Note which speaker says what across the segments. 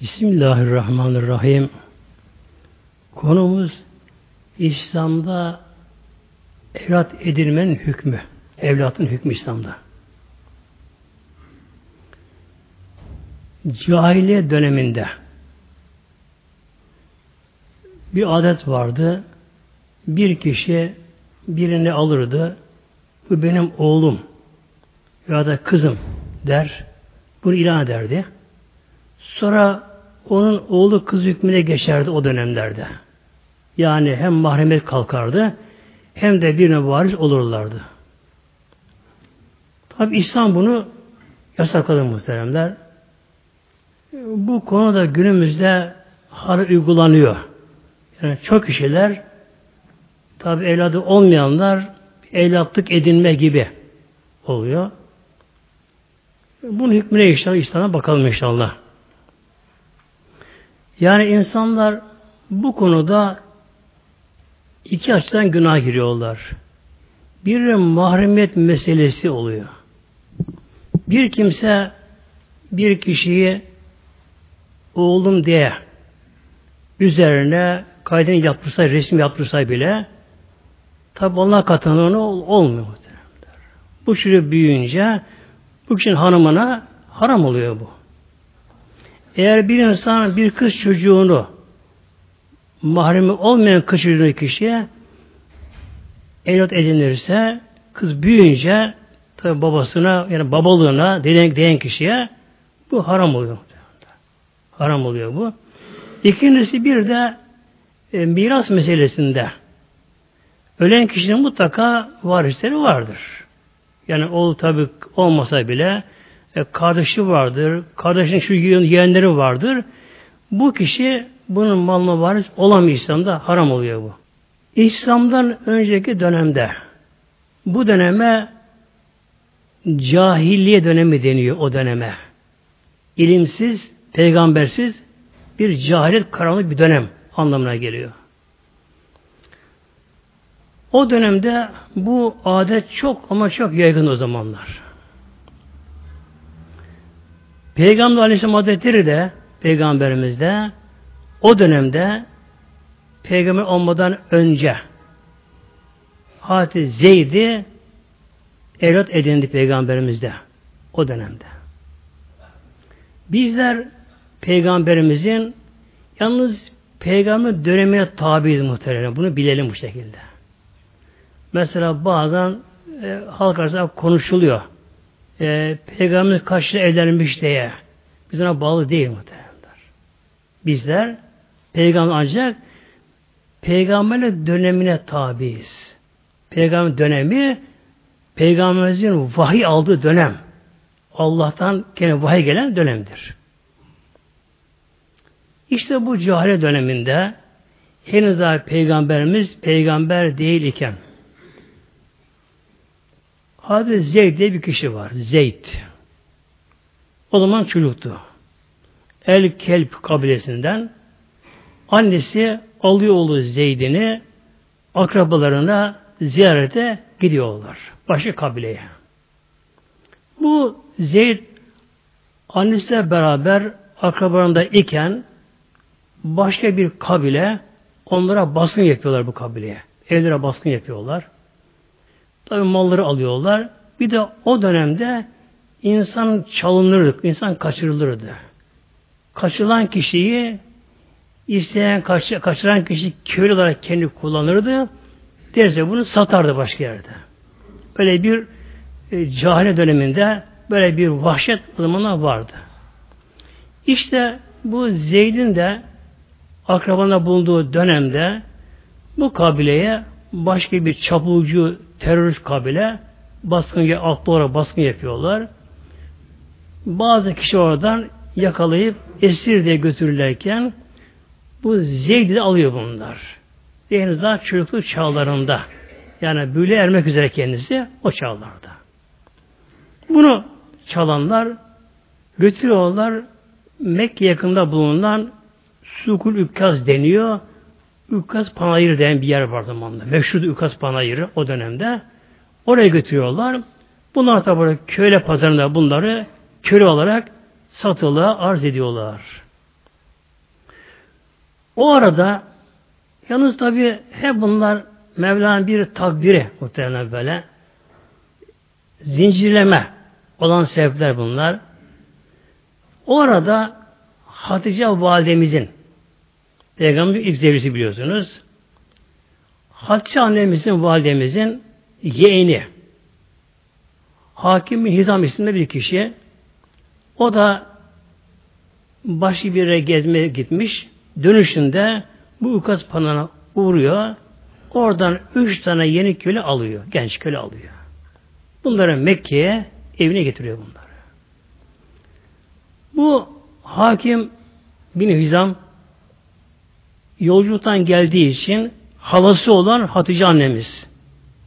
Speaker 1: Bismillahirrahmanirrahim. Konumuz İslam'da evlat edilmenin hükmü. Evlatın hükmü İslam'da. Cahiliye döneminde bir adet vardı. Bir kişi birini alırdı. Bu benim oğlum ya da kızım der. Bunu ilan ederdi. Sonra onun oğlu kız hükmüne geçerdi o dönemlerde. Yani hem mahremiyet kalkardı hem de birine varis olurlardı. Tabi İslam bunu yasakladı muhteremler. Bu konuda günümüzde hala uygulanıyor. Yani çok kişiler tabi evladı olmayanlar evlatlık edinme gibi oluyor. Bunun hükmüne inşallah İslam'a bakalım inşallah. Yani insanlar bu konuda iki açıdan günah giriyorlar. Bir mahremiyet meselesi oluyor. Bir kimse bir kişiyi oğlum diye üzerine kaydını yaptırsa, resim yaptırsa bile tabi Allah katında olmuyor. Bu çocuk büyüyünce bu kişinin hanımına haram oluyor bu. Eğer bir insan bir kız çocuğunu mahremi olmayan kız çocuğunu kişiye evlat edinirse kız büyüyünce tabi babasına yani babalığına denen, denen kişiye bu haram oluyor. Haram oluyor bu. İkincisi bir de e, miras meselesinde ölen kişinin mutlaka varisleri vardır. Yani o tabi olmasa bile e, kardeşi vardır, kardeşin şu yeğenleri vardır. Bu kişi bunun malına varis olamıyor İslam'da, haram oluyor bu. İslam'dan önceki dönemde bu döneme cahiliye dönemi deniyor o döneme. İlimsiz, peygambersiz bir cahilet karanlık bir dönem anlamına geliyor. O dönemde bu adet çok ama çok yaygın o zamanlar. Peygamber Aleyhisselam Hazretleri de Peygamberimizde o dönemde Peygamber olmadan önce Hazreti Zeyd'i evlat edindi Peygamberimizde o dönemde. Bizler Peygamberimizin yalnız Peygamber dönemine tabiiz muhtemelen. Bunu bilelim bu şekilde. Mesela bazen e, halk arasında konuşuluyor e, Peygamberimiz kaçta evlenmiş diye. Biz ona bağlı değil muhtemelenler. Bizler peygamber ancak peygamberle dönemine tabiiz. Peygamber dönemi peygamberimizin vahiy aldığı dönem. Allah'tan gene vahiy gelen dönemdir. İşte bu cahile döneminde henüz daha peygamberimiz peygamber değil iken Hazreti Zeyd diye bir kişi var. Zeyd. O zaman çocuktu. El Kelp kabilesinden annesi alıyor oğlu Zeyd'ini akrabalarına ziyarete gidiyorlar. Başka kabileye. Bu Zeyd annesiyle beraber akrabalarında iken başka bir kabile onlara baskın yapıyorlar bu kabileye. Evlere baskın yapıyorlar. Tabi malları alıyorlar. Bir de o dönemde insan çalınırdı, insan kaçırılırdı. Kaçırılan kişiyi isteyen kaç, kaçıran kişi köylü olarak kendi kullanırdı. Derse bunu satardı başka yerde. Böyle bir e, cahile döneminde böyle bir vahşet o zamanlar vardı. İşte bu Zeyd'in de akrabanda bulunduğu dönemde bu kabileye başka bir çapulcu terörist kabile baskın, aklı olarak baskın yapıyorlar. Bazı kişi oradan yakalayıp esir diye götürürlerken bu Zeyd'i de alıyor bunlar. Henüz daha çocukluk çağlarında. Yani böyle ermek üzere kendisi o çağlarda. Bunu çalanlar götürüyorlar Mekke yakında bulunan Sukul Ükkaz deniyor. Ükkas Panayırı denen bir yer var zamanında. Meşhur Ükkas Panayırı o dönemde. Oraya götürüyorlar. Bunlar böyle köyle pazarında bunları köle olarak satılığa arz ediyorlar. O arada yalnız tabi hep bunlar Mevla'nın bir takdiri muhtemelen böyle. Zincirleme olan sebepler bunlar. O arada Hatice validemizin Peygamber ilk zevcisi biliyorsunuz. Hatice annemizin, validemizin yeğeni. Hakim bin Hizam isimli bir kişi. O da başka bir yere gezmeye gitmiş. Dönüşünde bu ukaz panına uğruyor. Oradan üç tane yeni köle alıyor. Genç köle alıyor. Bunları Mekke'ye evine getiriyor bunları. Bu hakim bin Hizam yolculuktan geldiği için halası olan Hatice annemiz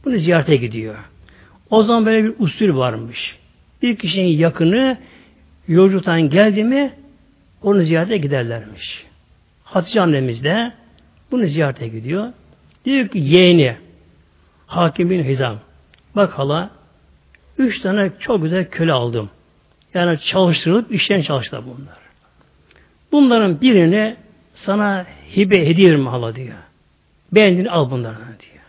Speaker 1: bunu ziyarete gidiyor. O zaman böyle bir usul varmış. Bir kişinin yakını yolculuktan geldi mi onu ziyarete giderlermiş. Hatice annemiz de bunu ziyarete gidiyor. Diyor ki yeğeni Hakim bin Hizam bak hala üç tane çok güzel köle aldım. Yani çalıştırılıp işten çalıştılar bunlar. Bunların birini sana hibe hediye hala diyor. Beğendiğini al bunlardan diyor.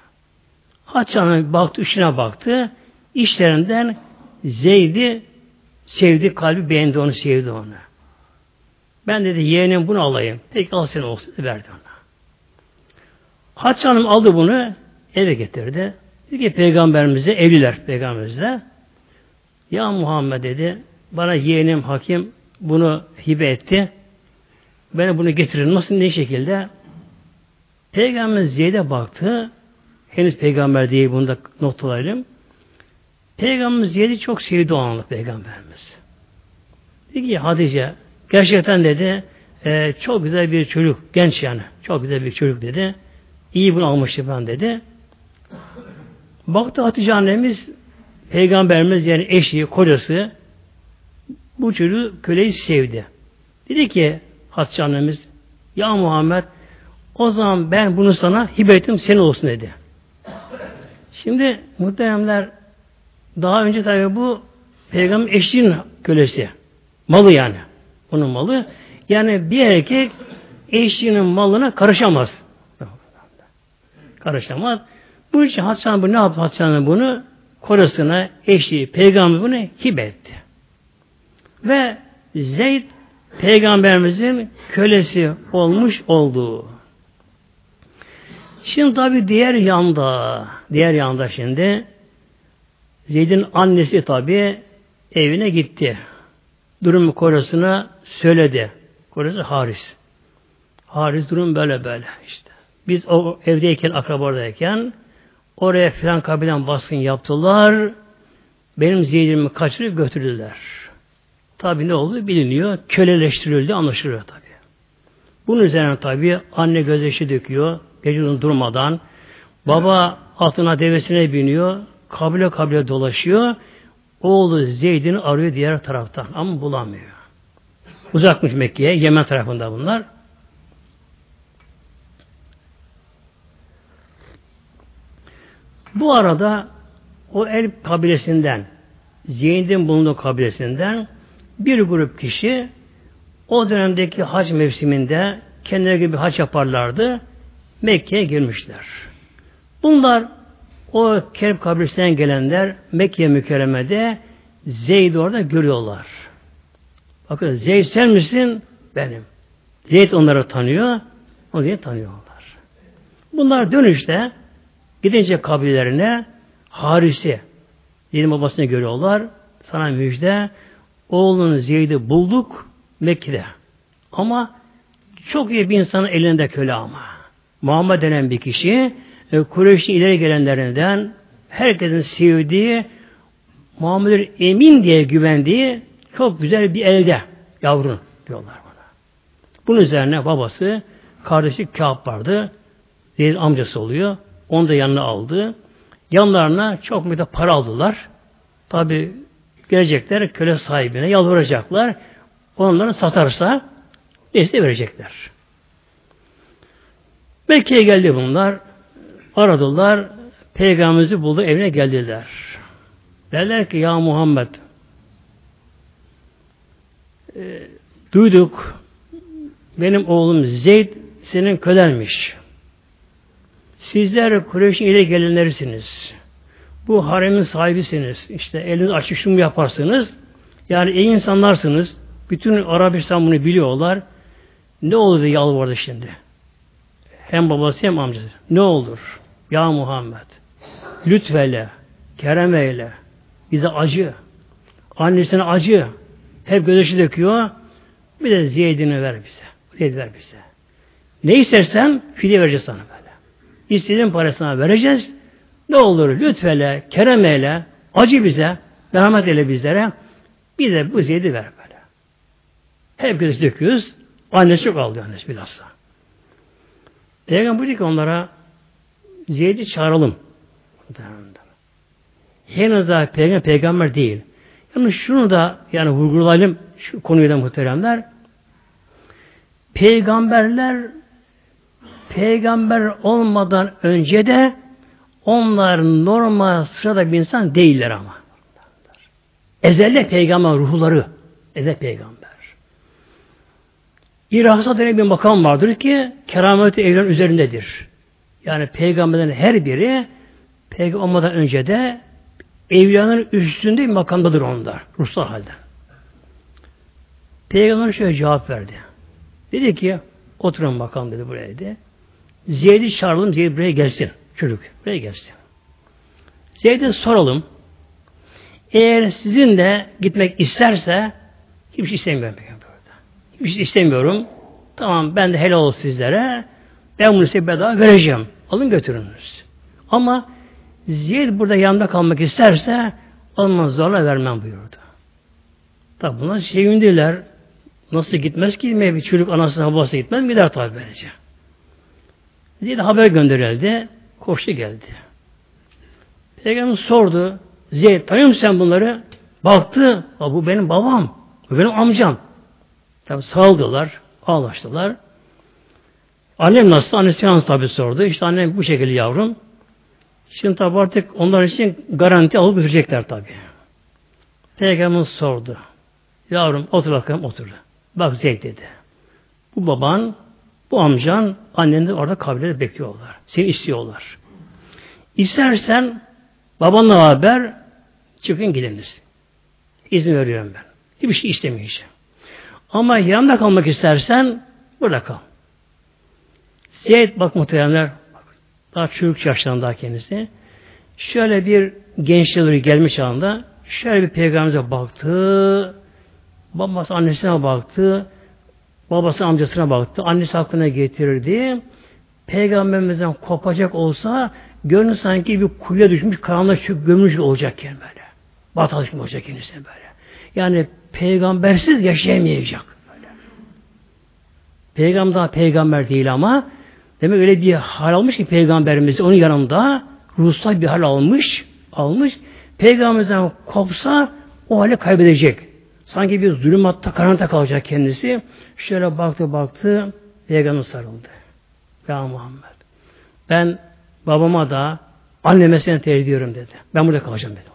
Speaker 1: Hatice baktı, işine baktı. İşlerinden Zeyd'i sevdi, kalbi beğendi onu, sevdi onu. Ben dedi yeğenim bunu alayım. Peki al sen olsun verdi ona. Hatice Hanım aldı bunu eve getirdi. Dedi ki peygamberimize evliler peygamberimizle. Ya Muhammed dedi bana yeğenim hakim bunu hibe etti. Ben bunu getirin. Nasıl ne şekilde? Peygamber Zeyd'e baktı. Henüz peygamber değil bunu da noktalayalım. Peygamber Zeyd'i çok sevdi o anlık peygamberimiz. Dedi ki Hatice gerçekten dedi e, çok güzel bir çocuk. Genç yani. Çok güzel bir çocuk dedi. İyi bunu almıştı ben dedi. Baktı Hatice annemiz Peygamberimiz yani eşi, kocası bu çocuğu köleyi sevdi. Dedi ki Hatice annemiz ya Muhammed o zaman ben bunu sana hibe ettim senin olsun dedi. Şimdi muhteremler daha önce tabi bu peygamber eşliğinin kölesi. Malı yani. Onun malı. Yani bir erkek eşliğinin malına karışamaz. Karışamaz. Bu için Hasan bu ne yaptı Hasan bunu? Korasına, eşi, peygamber bunu hibe etti. Ve Zeyd peygamberimizin kölesi olmuş olduğu. Şimdi tabi diğer yanda, diğer yanda şimdi Zeyd'in annesi tabi evine gitti. Durumu korasına söyledi. Korası Haris. Haris durum böyle böyle işte. Biz o evdeyken, akrabadayken oraya filan kabilen baskın yaptılar. Benim Zeyd'imi kaçırıp götürdüler. Tabi ne oldu biliniyor. Köleleştirildi anlaşılıyor tabi. Bunun üzerine tabi anne gözyaşı döküyor. Gece durmadan. Baba altına devesine biniyor. Kabile kabile dolaşıyor. Oğlu Zeyd'ini arıyor diğer taraftan ama bulamıyor. Uzakmış Mekke'ye, Yemen tarafında bunlar. Bu arada o el kabilesinden, Zeyd'in bulunduğu kabilesinden bir grup kişi o dönemdeki hac mevsiminde kendileri gibi hac yaparlardı. Mekke'ye girmişler. Bunlar o Kerb kabrisinden gelenler Mekke mükerremede Zeyd orada görüyorlar. Bakın Zeyd sen misin? Benim. Zeyd onları tanıyor. O diye tanıyorlar. Bunlar dönüşte gidince kabilelerine Haris'i Zeyd'in babasını görüyorlar. Sana müjde oğlunu Zeyd'i bulduk Mekke'de. Ama çok iyi bir insanın elinde köle ama. Muhammed denen bir kişi e, Kureyş'in ileri gelenlerinden herkesin sevdiği Muhammed'in emin diye güvendiği çok güzel bir elde yavrun diyorlar bana. Bunun üzerine babası kardeşi Kâb vardı. Zeyd amcası oluyor. Onu da yanına aldı. Yanlarına çok müde para aldılar. Tabi gelecekler köle sahibine yalvaracaklar. Onları satarsa neyse verecekler. Mekke'ye geldi bunlar. Aradılar. Peygamberimizi buldu. Evine geldiler. Derler ki ya Muhammed e, duyduk benim oğlum Zeyd senin kölenmiş. Sizler Kureyş'in ile gelenlerisiniz. Bu haremin sahibisiniz. İşte eliniz açık şunu yaparsınız. Yani iyi insanlarsınız. Bütün Arabistan bunu biliyorlar. Ne olur diye yalvardı şimdi. Hem babası hem amcası. Ne olur? Ya Muhammed. Lütfeyle. Kerem eyle. Bize acı. Annesine acı. Hep gözyaşı döküyor. Bir de Zeyd'ini ver bize. Zeyd ver bize. Ne istersen fidye vereceğiz sana böyle. İstediğin parasına vereceğiz. Ne olur lütfele, kerem eyle, acı bize, merhamet eyle bizlere. Bir de bu Zeyd'i ver böyle. Hep göz döküyoruz. Annesi çok aldı annesi bilhassa. Peygamber dedi ki onlara Zeyd'i çağıralım. Henüz peygamber, peygamber değil. Yani şunu da yani vurgulayalım şu konuyu da muhteremler. Peygamberler peygamber olmadan önce de onlar normal sırada bir insan değiller ama. Ezelde peygamber ruhları. Ezel peygamber. İrahsa denen bir makam vardır ki kerameti evren üzerindedir. Yani peygamberlerin her biri peygamber olmadan önce de evliyanın üstünde bir makamdadır onlar. Ruhsal halde. Peygamber şöyle cevap verdi. Dedi ki oturun bakalım dedi buraya dedi. Zeyd'i çağıralım Zeyd buraya gelsin. Çocuk buraya gelsin. Zeyd'e soralım. Eğer sizin de gitmek isterse hiçbir şey istemiyorum. Hiçbir şey istemiyorum. Tamam ben de helal olsun sizlere. Ben bunu size bedava vereceğim. Alın götürünüz. Ama Zeyd burada yanında kalmak isterse olmaz zorla vermem buyurdu. Tabi bunlar sevindiler. Nasıl gitmez ki? Bir çocuk anasına babası gitmez. Gider tabi böylece. Zeyd haber gönderildi. Koştu geldi. Peygamber sordu. Zeyd tanıyor musun sen bunları? Baktı. Bu benim babam. Bu benim amcam. Tabi sağladılar. Ağlaştılar. Annem nasıl? Annesi yalnız tabi sordu. İşte annem bu şekilde yavrum. Şimdi tabi artık onlar için garanti alıp götürecekler tabi. Peygamber sordu. Yavrum otur bakalım otur. Bak Zeyd dedi. Bu baban, bu amcan, annen orada kabilede bekliyorlar. Seni istiyorlar. İstersen babanla beraber çıkın gidiniz. İzin veriyorum ben. Hiçbir şey istemeyeceğim. Ama yanında kalmak istersen burada kal. Zeyd bak muhteremler daha çocuk yaşlarında kendisi. Şöyle bir gençleri gelmiş çağında şöyle bir peygamberimize baktı. Babası annesine baktı. Babası amcasına baktı. Annesi aklına getirirdi. Peygamberimizden kopacak olsa gönlü sanki bir kuyuya düşmüş, karanlık gömülmüş olacakken böyle. Batı olacak kendisine böyle. Yani peygambersiz yaşayamayacak. Böyle. Peygamber daha peygamber değil ama demek öyle bir hal almış ki peygamberimiz onun yanında ruhsal bir hal almış, almış. Peygamberimizden kopsa o hali kaybedecek. Sanki bir zulümatta, karanlıkta kalacak kendisi. Şöyle baktı baktı, peygamber sarıldı. Ya Muhammed, ben babama da anneme seni tercih ediyorum dedi. Ben burada kalacağım dedi.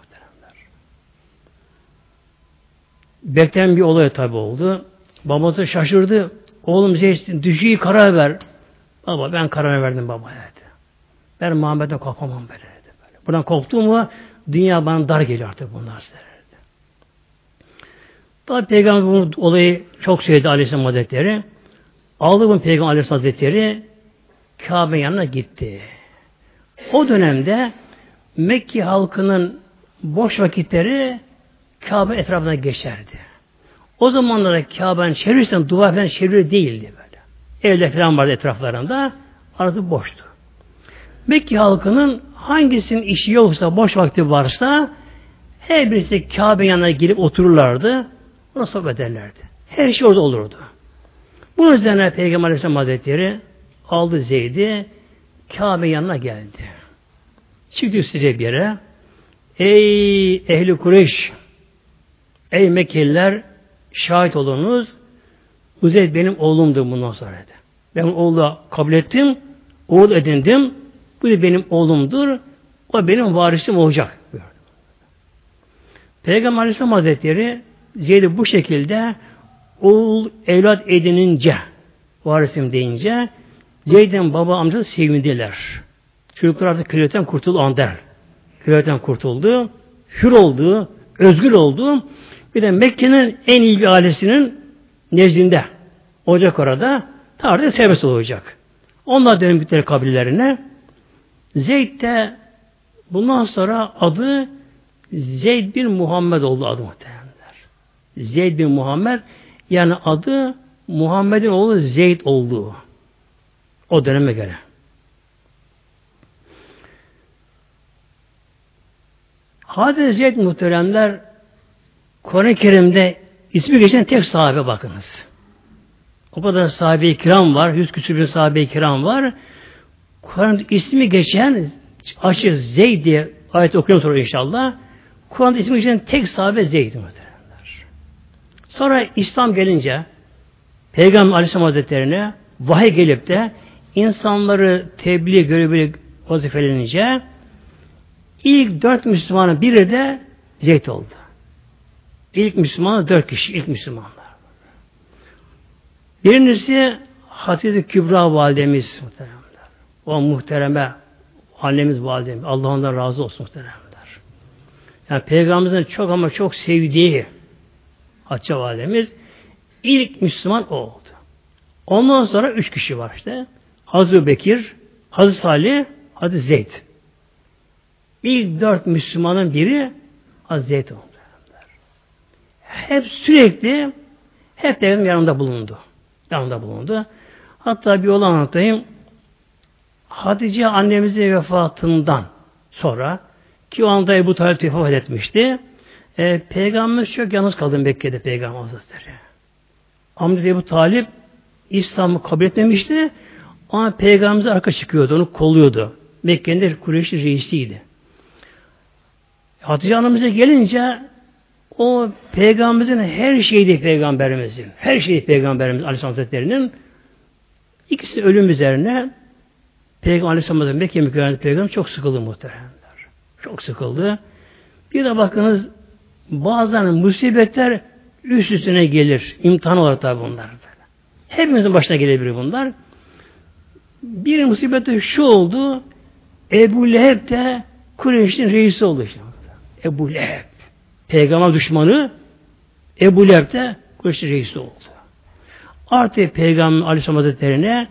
Speaker 1: Bekleyen bir olay tabi oldu. Babası şaşırdı. Oğlum Zeyd düşüyü karar ver. Baba ben karar verdim baba dedi. Ben Muhammed'den korkamam böyle dedi. Buradan korktum mu dünya bana dar geliyor artık bunlar dedi. Tabi Peygamber bu olayı çok sevdi Aleyhisselam Hazretleri. Aldı bunu Peygamber Aleyhisselam Hazretleri Kabe yanına gitti. O dönemde Mekke halkının boş vakitleri Kabe etrafına geçerdi. O zamanlarda Kabe'nin çevresinden duvar falan çeviri değildi böyle. Evler falan vardı etraflarında. Arası boştu. Mekke halkının hangisinin işi yoksa, boş vakti varsa her birisi Kabe yanına girip otururlardı. Ona sohbet ederlerdi. Her şey orada olurdu. Bunun üzerine Peygamber Aleyhisselam Hazretleri aldı Zeyd'i Kabe yanına geldi. Çıktı size bir yere. Ey ehli Kureyş Ey Mekkeliler şahit olunuz. Uzeyd benim oğlumdur bundan sonra dedi. Ben oğlu kabul ettim. Oğul edindim. Bu da benim oğlumdur. O benim varisim olacak. Buyurdu. Peygamber Aleyhisselam Hazretleri Zeyd'i bu şekilde oğul evlat edinince varisim deyince Zeyd'in baba amcası sevindiler. Çocuklar artık kölelikten kurtuldu Ander. Kölelikten kurtuldu. Hür oldu. Özgür oldu. Bir de Mekke'nin en iyi ailesinin nezdinde olacak orada. Tarihte serbest olacak. Onlar dönmüşler kabilelerine. Zeyd de bundan sonra adı Zeyd bin Muhammed oldu adı muhtemelenler. Zeyd bin Muhammed yani adı Muhammed'in oğlu Zeyd olduğu. O döneme göre. Hadis Zeyd muhteremler Kur'an-ı Kerim'de ismi geçen tek sahabe bakınız. O kadar sahabe-i kiram var, yüz küsur bir sahabe-i kiram var. Kur'an'da ismi geçen açık Zeyd diye ayet okuyorum sonra inşallah. Kur'an'da ismi geçen tek sahabe Zeyd muhteremler. Sonra İslam gelince Peygamber Aleyhisselam Hazretleri'ne vahiy gelip de insanları tebliğ görevi vazifelenince ilk dört Müslümanın biri de Zeyd oldu. İlk Müslüman dört kişi, ilk Müslümanlar. Birincisi Hatice Kübra validemiz muhteremler. O muhtereme annemiz validemiz. Allah ondan razı olsun muhteremler. Yani Peygamberimizin çok ama çok sevdiği Hatice validemiz ilk Müslüman o oldu. Ondan sonra üç kişi var işte. Hazreti Bekir, Hazreti Salih, Hazreti Zeyd. İlk dört Müslümanın biri Hazreti Zeyd oldu. Hep sürekli hep benim yanımda bulundu. Yanımda bulundu. Hatta bir olay anlatayım. Hatice annemizin vefatından sonra ki o anda Ebu Talip vefat etmişti. E, Peygamberimiz çok yalnız kaldı Mekke'de Peygamber Hazretleri. Amca Ebu Talip İslam'ı kabul etmemişti. Ama Peygamberimize arka çıkıyordu, onu kolluyordu. Mekke'nin de Kureyşli reisiydi. Hatice annemize gelince o peygamberimizin her şeydi peygamberimizin. Her şeyi peygamberimiz Aleyhisselam Hazretleri'nin ikisi ölüm üzerine Peygamber Aleyhisselam Hazretleri Mekke mükerremde peygamber çok sıkıldı muhteremler. Çok sıkıldı. Bir de bakınız bazen musibetler üst üstüne gelir. İmtihan olarak tabi bunlar. Hepimizin başına gelebilir bunlar. Bir musibette şu oldu. Ebu Leheb de Kureyş'in reisi oldu. Ebu Leheb. Peygamber düşmanı Ebu Leheb de Kureyş'in reisi oldu. Artık Peygamber Aleyhisselam Hazretleri'ne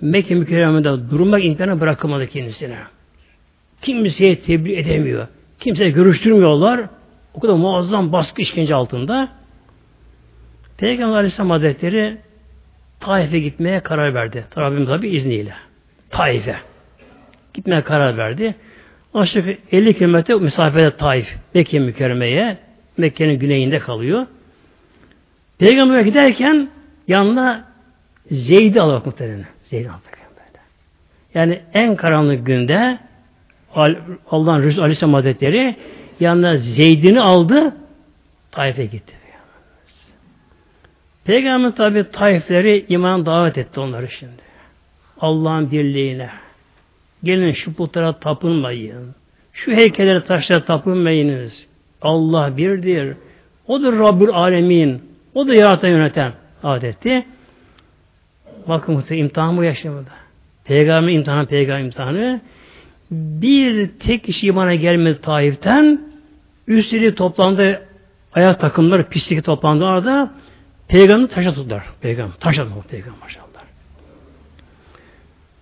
Speaker 1: Mekke mükerremede durmak imkanı bırakamadı kendisine. Kimseye tebliğ edemiyor. Kimseye görüştürmüyorlar. O kadar muazzam baskı işkence altında. Peygamber Aleyhisselam Hazretleri Taif'e gitmeye karar verdi. Rabbim tabi izniyle. Taif'e. Gitmeye karar verdi. Aşağı 50 kilometre mesafede Taif. Mekke mükerremeye. Mekke'nin güneyinde kalıyor. Peygamber'e giderken yanına Zeyd'i alıyor muhtemelen. Zeyd'i alıyor. Yani en karanlık günde Allah'ın Resulü Aleyhisselam Hazretleri yanına Zeyd'ini aldı Taif'e gitti. Peygamber tabi Taifleri iman davet etti onları şimdi. Allah'ın birliğine. Gelin şu putlara tapınmayın. Şu heykellere taşlara tapınmayınız. Allah birdir. Odur Rabbül Alemin. O da yaratan yöneten adetti. Bakın bu imtihan bu yaşamında. Peygamber imtihanı, peygamber imtihanı. Bir tek kişi imana gelmedi Taif'ten. Üstleri toplandı, ayak takımları, pislik toplandı orada. Peygamber taşa tuttular. Peygamber. Taşa tuttular. Peygamber maşallah.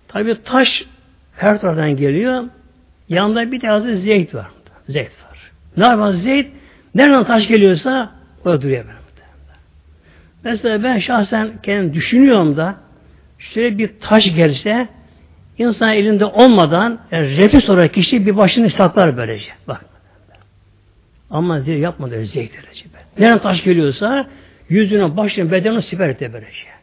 Speaker 1: Tabi taş her taraftan geliyor. Yanında bir tane Zeyd var. Zeyd var. Ne yapar Zeyd? Nereden taş geliyorsa orada duruyor benim. Mesela ben şahsen kendim düşünüyorum da şöyle bir taş gelse insan elinde olmadan yani refleks olarak kişi bir başını saklar böylece. Bak. Ama Zeyd yapmadı öyle Zeyd derece. Nereden taş geliyorsa yüzüne, başına, bedenine siper etti böylece.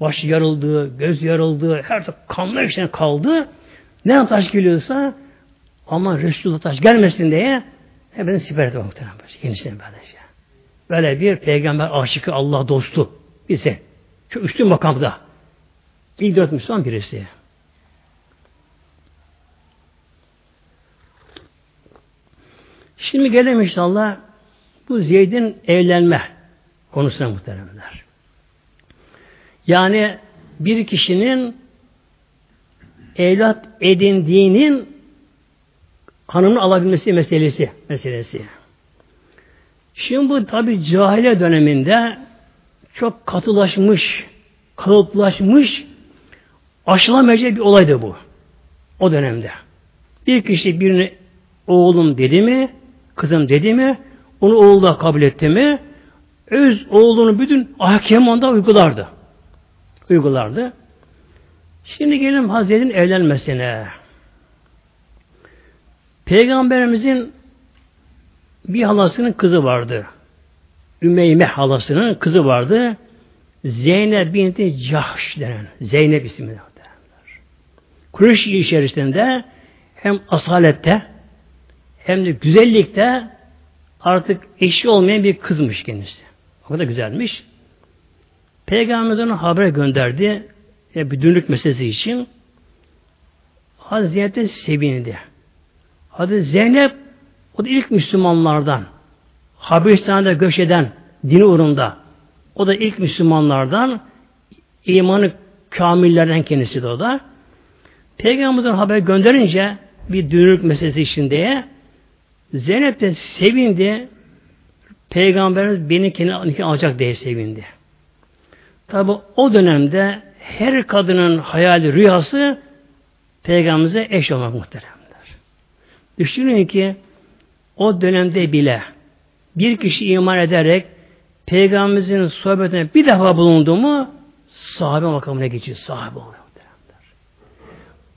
Speaker 1: Baş yarıldı, göz yarıldı, her taraf kanlar içine kaldı. Ne taş geliyorsa ama Resulullah taş gelmesin diye hepsini siper etti muhtemelen. Kendisine böylece. Böyle bir peygamber aşıkı Allah dostu bize. Şu üstün makamda. İlk dört Müslüman birisi. Şimdi gelelim inşallah bu Zeyd'in evlenme konusuna muhteremler. Yani bir kişinin evlat edindiğinin hanımını alabilmesi meselesi meselesi. Şimdi bu tabi cahile döneminde çok katılaşmış, kalıplaşmış, aşılamayacak bir olaydı bu. O dönemde. Bir kişi birini oğlum dedi mi, kızım dedi mi, onu oğlu da kabul etti mi, öz oğlunu bütün ahkem onda uygulardı. Uygulardı. Şimdi gelelim Hazretin evlenmesine. Peygamberimizin bir halasının kızı vardı. Ümeyme halasının kızı vardı. Zeynep binti Cahş denen. Zeynep ismi. Kureyş içerisinde hem asalette hem de güzellikte artık eşi olmayan bir kızmış kendisi. O kadar güzelmiş. Peygamber ona haber gönderdi. Ya bir dünlük meselesi için. Hazreti Zeynep sevindi. Hazreti Zeynep o da ilk Müslümanlardan. Habeşistan'da göç eden dini uğrunda. O da ilk Müslümanlardan imanı kamillerden kendisi de o da. Peygamber'den haber gönderince bir dünürlük meselesi için diye Zeynep de sevindi. Peygamberimiz beni kendine alacak diye sevindi. Tabi o dönemde her kadının hayali, rüyası Peygamberimize eş olmak muhteremler. Düşünün ki o dönemde bile bir kişi iman ederek Peygamberimizin sohbetine bir defa bulundu mu sahabe makamına geçiyor. Sahabe oluyor.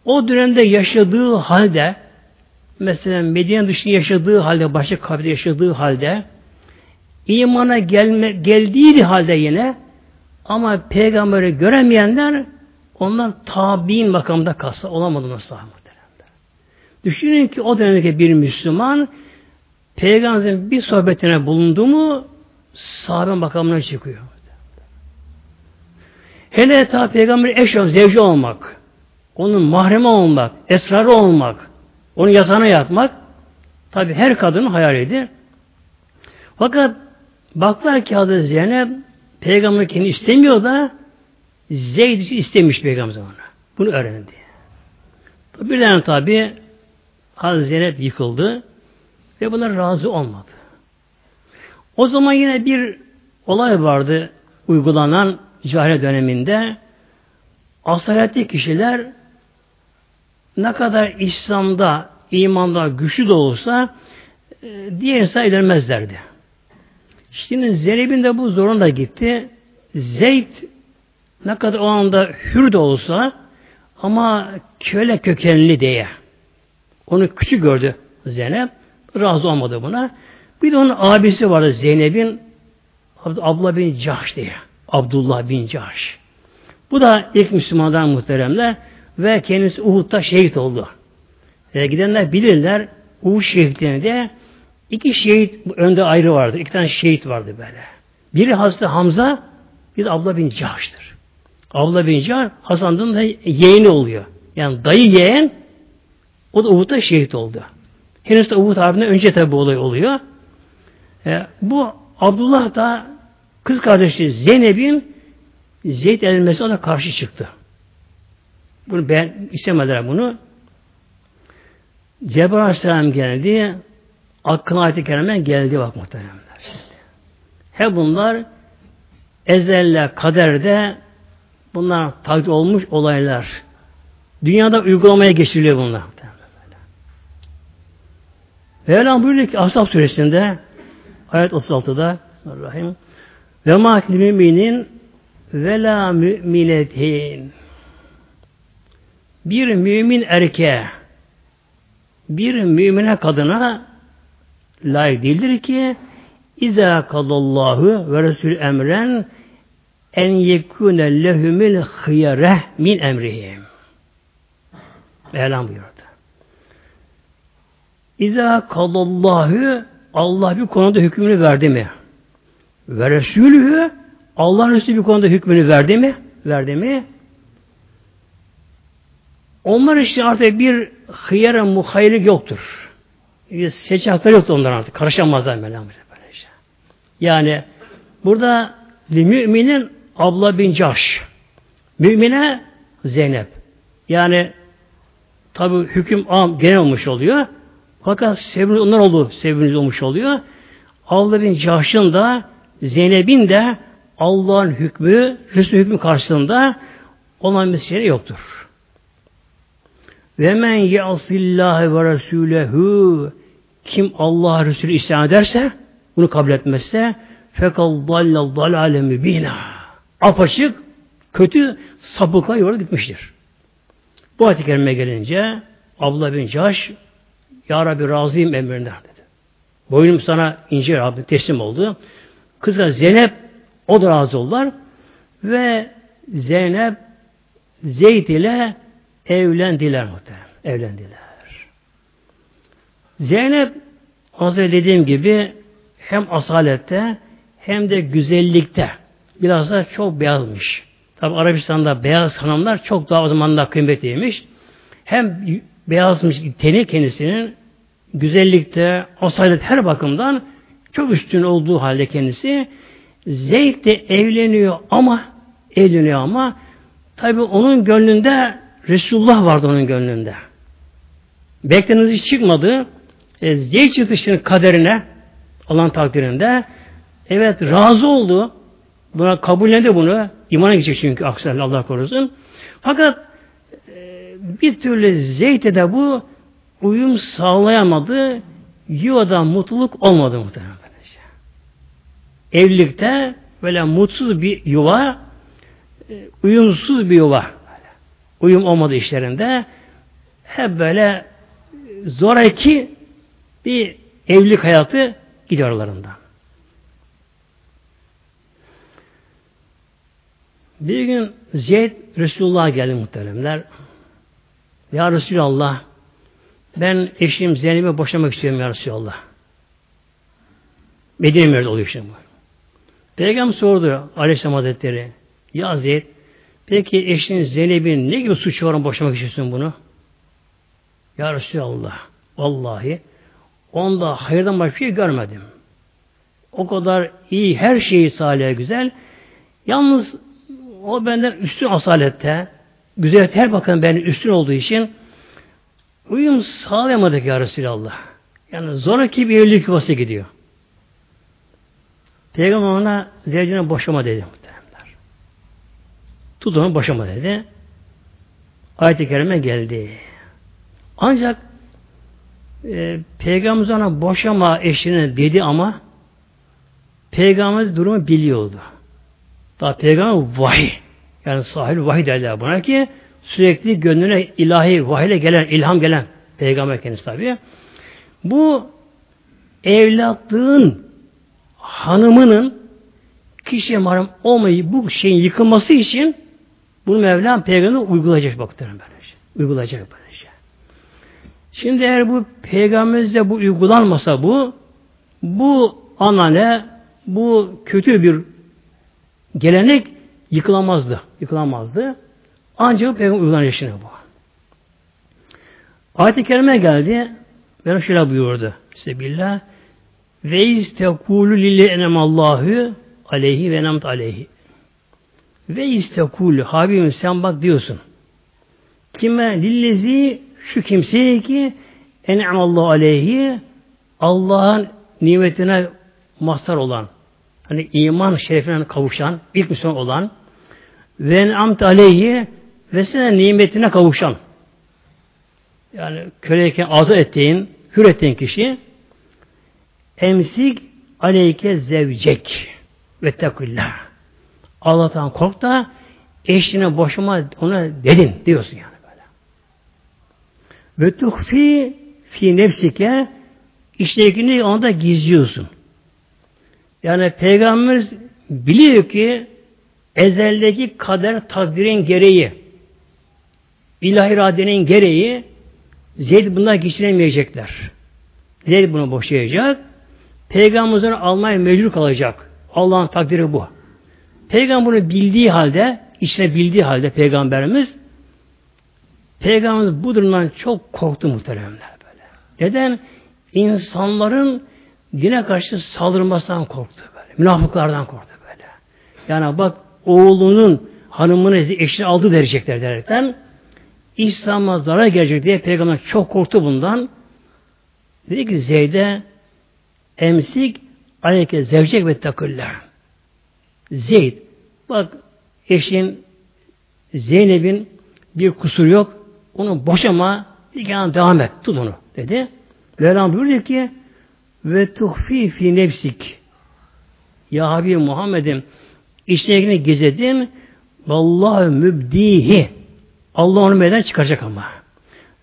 Speaker 1: O dönemde yaşadığı halde mesela Medine dışında yaşadığı halde, başka kabile yaşadığı halde imana gelme, geldiği halde yine ama peygamberi göremeyenler onlar tabi'in makamında kalsa olamadı nasıl Düşünün ki o dönemdeki bir Müslüman Peygamberin bir sohbetine bulundu mu sahabe makamına çıkıyor. Hele ta peygamber eş zevci olmak, onun mahremi olmak, esrarı olmak, onun yatağına yatmak tabi her kadının hayalidir. Fakat baklar ki Hazreti Zeynep peygamber kendi istemiyor da Zeyd istemiş peygamber ona. Bunu öğrendi. Birden tabi Hazreti Zeynep yıkıldı ve buna razı olmadı. O zaman yine bir olay vardı uygulanan cahil döneminde. Asaletli kişiler ne kadar İslam'da, imanda güçlü de olsa e, diğer insan edilmezlerdi. Şimdi Zeynep'in de bu zorunda gitti. Zeyd ne kadar o anda hür de olsa ama köle kökenli diye. Onu küçük gördü Zeynep. Razı olmadı buna. Bir de onun abisi vardı Zeynep'in Abla bin Cahş diye. Abdullah bin Cahş. Bu da ilk Müslümandan muhteremler ve kendisi Uhud'da şehit oldu. E, gidenler bilirler Uhud şehitlerinde iki şehit önde ayrı vardı. İki tane şehit vardı böyle. Biri Hazreti Hamza, bir de Abla bin Cahş'tır. Abla bin Cahş, Hasan'ın da yeğeni oluyor. Yani dayı yeğen, o da Uhud'da şehit oldu. Henüz de Uhud Harbi'nden önce tabi bu olay oluyor. E, bu Abdullah da kız kardeşi Zeynep'in Zeyd edilmesi ona karşı çıktı. Bunu ben istemediler bunu. Cebrail Aleyhisselam geldi. Aklına ayet-i kerimen geldi bak muhteremler. He bunlar ezelle kaderde bunlar takdir olmuş olaylar. Dünyada uygulamaya geçiriliyor bunlar. Mevlam buyuruyor ki Ashab suresinde ayet 36'da Rahim ve ma müminin ve la müminetin bir mümin erkeğe bir mümine kadına layık değildir ki İza kadallahu ve Resul emren en yekune lehumil hıyare min emrihim. Mevlam buyurdu. İza kadallahu Allah bir konuda hükmünü verdi mi? Ve Resulü Allah Resulü bir konuda hükmünü verdi mi? Verdi mi? Onlar işte artık bir hıyara muhayirlik yoktur. Bir seçim yoktur onlar artık. Karışamazlar Mevlam böylece. Yani burada müminin abla bin Caş. Mümine Zeynep. Yani tabi hüküm am genel olmuş oluyor. Fakat sevimli onlar oldu, sevimli olmuş oluyor. Allah bin Cahş'ın da Zeynep'in de Allah'ın hükmü, Resul hükmü karşısında olan şey yoktur. Ve men ya'sillâhe ve resûlehu kim Allah Resulü isyan ederse, bunu kabul etmezse fekal dallal dalale mübina. Apaçık, kötü sapıkla yola gitmiştir. Bu kerime gelince Abla bin Caş Ya Rabbi razıyım emrinde dedi. Boynum sana ince Rabbi teslim oldu. Kızı Zeynep o da razı oldular. Ve Zeynep Zeyd ile evlendiler muhtemelen. Evlendiler. Zeynep az önce dediğim gibi hem asalette hem de güzellikte biraz da çok beyazmış. Tabi Arabistan'da beyaz hanımlar çok daha o zamanlar kıymetliymiş. Hem beyazmış teni kendisinin güzellikte, asalet her bakımdan çok üstün olduğu halde kendisi Zeyd de evleniyor ama evleniyor ama tabi onun gönlünde Resulullah vardı onun gönlünde. Beklediğiniz hiç çıkmadı. E, Zeyd çıktı kaderine Allah'ın takdirinde evet razı oldu. Buna kabullendi bunu. İmana gidecek çünkü aksel Allah korusun. Fakat e, bir türlü Zeyd'e de bu uyum sağlayamadı. Yuvada mutluluk olmadı muhtemelen. Evlilikte böyle mutsuz bir yuva, e, uyumsuz bir yuva. Uyum olmadı işlerinde. Hep böyle zoraki bir evlilik hayatı gidiyor aralarında. Bir gün Zeyd Resulullah'a geldi muhteremler. Ya Resulallah ben eşim Zeynep'e boşamak istiyorum ya Resulallah. Medine Mevlid oluyor şimdi bu. Peygamber sordu Aleyhisselam Hazretleri Ya Zeyd peki eşin Zeynep'in ne gibi suçu var boşamak istiyorsun bunu? Ya Resulallah vallahi onda hayırdan başka şey görmedim. O kadar iyi, her şeyi salih güzel. Yalnız o benden üstün asalette, güzel her bakın benim üstün olduğu için uyum sağlayamadık ya Resulallah. Yani zoraki bir evlilik yuvası gidiyor. Peygamber ona zevcine boşama dedi. Tut onu boşama dedi. Ayet-i Kerime geldi. Ancak e, Peygamber ona boşama eşine dedi ama Peygamber durumu biliyordu. Daha Peygamber vahiy. Yani sahil vahiy derler buna ki sürekli gönlüne ilahi vahiyle gelen, ilham gelen Peygamber kendisi tabi. Bu evlatlığın hanımının kişiye maram olmayı bu şeyin yıkılması için bunu Mevlam peygamber uygulayacak baktırın böylece. Uygulayacak böylece. Şimdi eğer bu peygamberimizde bu uygulanmasa bu bu anane bu kötü bir gelenek yıkılamazdı. Yıkılamazdı. Ancak peygamber uygulanacak şimdi bu. Ayet-i Kerime geldi. Ben şöyle buyurdu. Sebillah ve istekulu lille enemallahu aleyhi ve nemt aleyhi. Ve istekulu Habibim sen bak diyorsun. Kime lillezi şu kimseye ki enemallahu aleyhi Allah'ın nimetine mazhar olan hani iman şerefine kavuşan ilk Müslüman olan ve enamt aleyhi ve sana nimetine kavuşan yani köleyken azat ettiğin, hür ettiğin kişi emsik aleyke zevcek ve tekullah. Allah'tan kork da eşine boşuma ona dedin diyorsun yani böyle. Ve tuhfi fi nefsike iştekini onda gizliyorsun. Yani Peygamber biliyor ki ezeldeki kader takdirin gereği ilahi iradenin gereği Zeyd bunlar geçiremeyecekler. Zeyd bunu boşayacak. Peygamberimiz almaya mecbur kalacak. Allah'ın takdiri bu. Peygamber bunu bildiği halde, içine bildiği halde Peygamberimiz Peygamberimiz bu durumdan çok korktu muhteremler böyle. Neden? İnsanların dine karşı saldırmasından korktu böyle. Münafıklardan korktu böyle. Yani bak oğlunun hanımını eşini aldı verecekler derken İslam'a zarar gelecek diye peygamber çok korktu bundan. Dedi ki Zeyd'e emsik aleyke zevcek ve takıller. Zeyd bak eşin Zeynep'in bir kusur yok. Onu boşama nikahına devam et. Tut onu dedi. Mevlam buyuruyor ki ve tuhfi fi nefsik Ya Habib Muhammed'im işlerini gezedim vallahi mübdihi Allah onu meydan çıkaracak ama.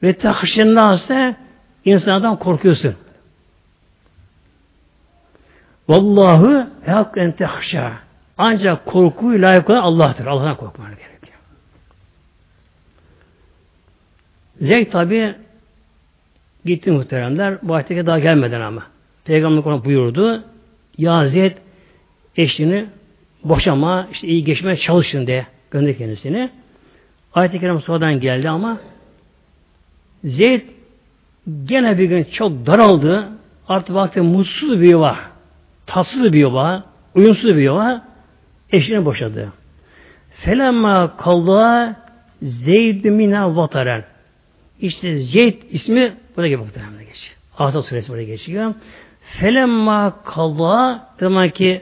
Speaker 1: Ve tahşennâse insandan korkuyorsun. Vallahu hakken tehşâ. Ancak korkuyu layık olan Allah'tır. Allah'tan korkman gerekiyor. Zeyd tabi gitti muhteremler. Bu ayeteke daha gelmeden ama. Peygamber ona buyurdu. Ya Zeyd eşini boşama, işte iyi geçmeye çalışın diye gönder kendisini. Ayet-i Kerim sonradan geldi ama Zeyd gene bir gün çok daraldı. Artık vakti mutsuz bir yuva, tatsız bir yuva, uyumsuz bir yuva eşini boşadı. Felemma kalda Zeyd mina vataren. İşte Zeyd ismi burada gibi muhtemelen geçiyor. Asal suresi burada geçiyor. Felemma kalda zaman ki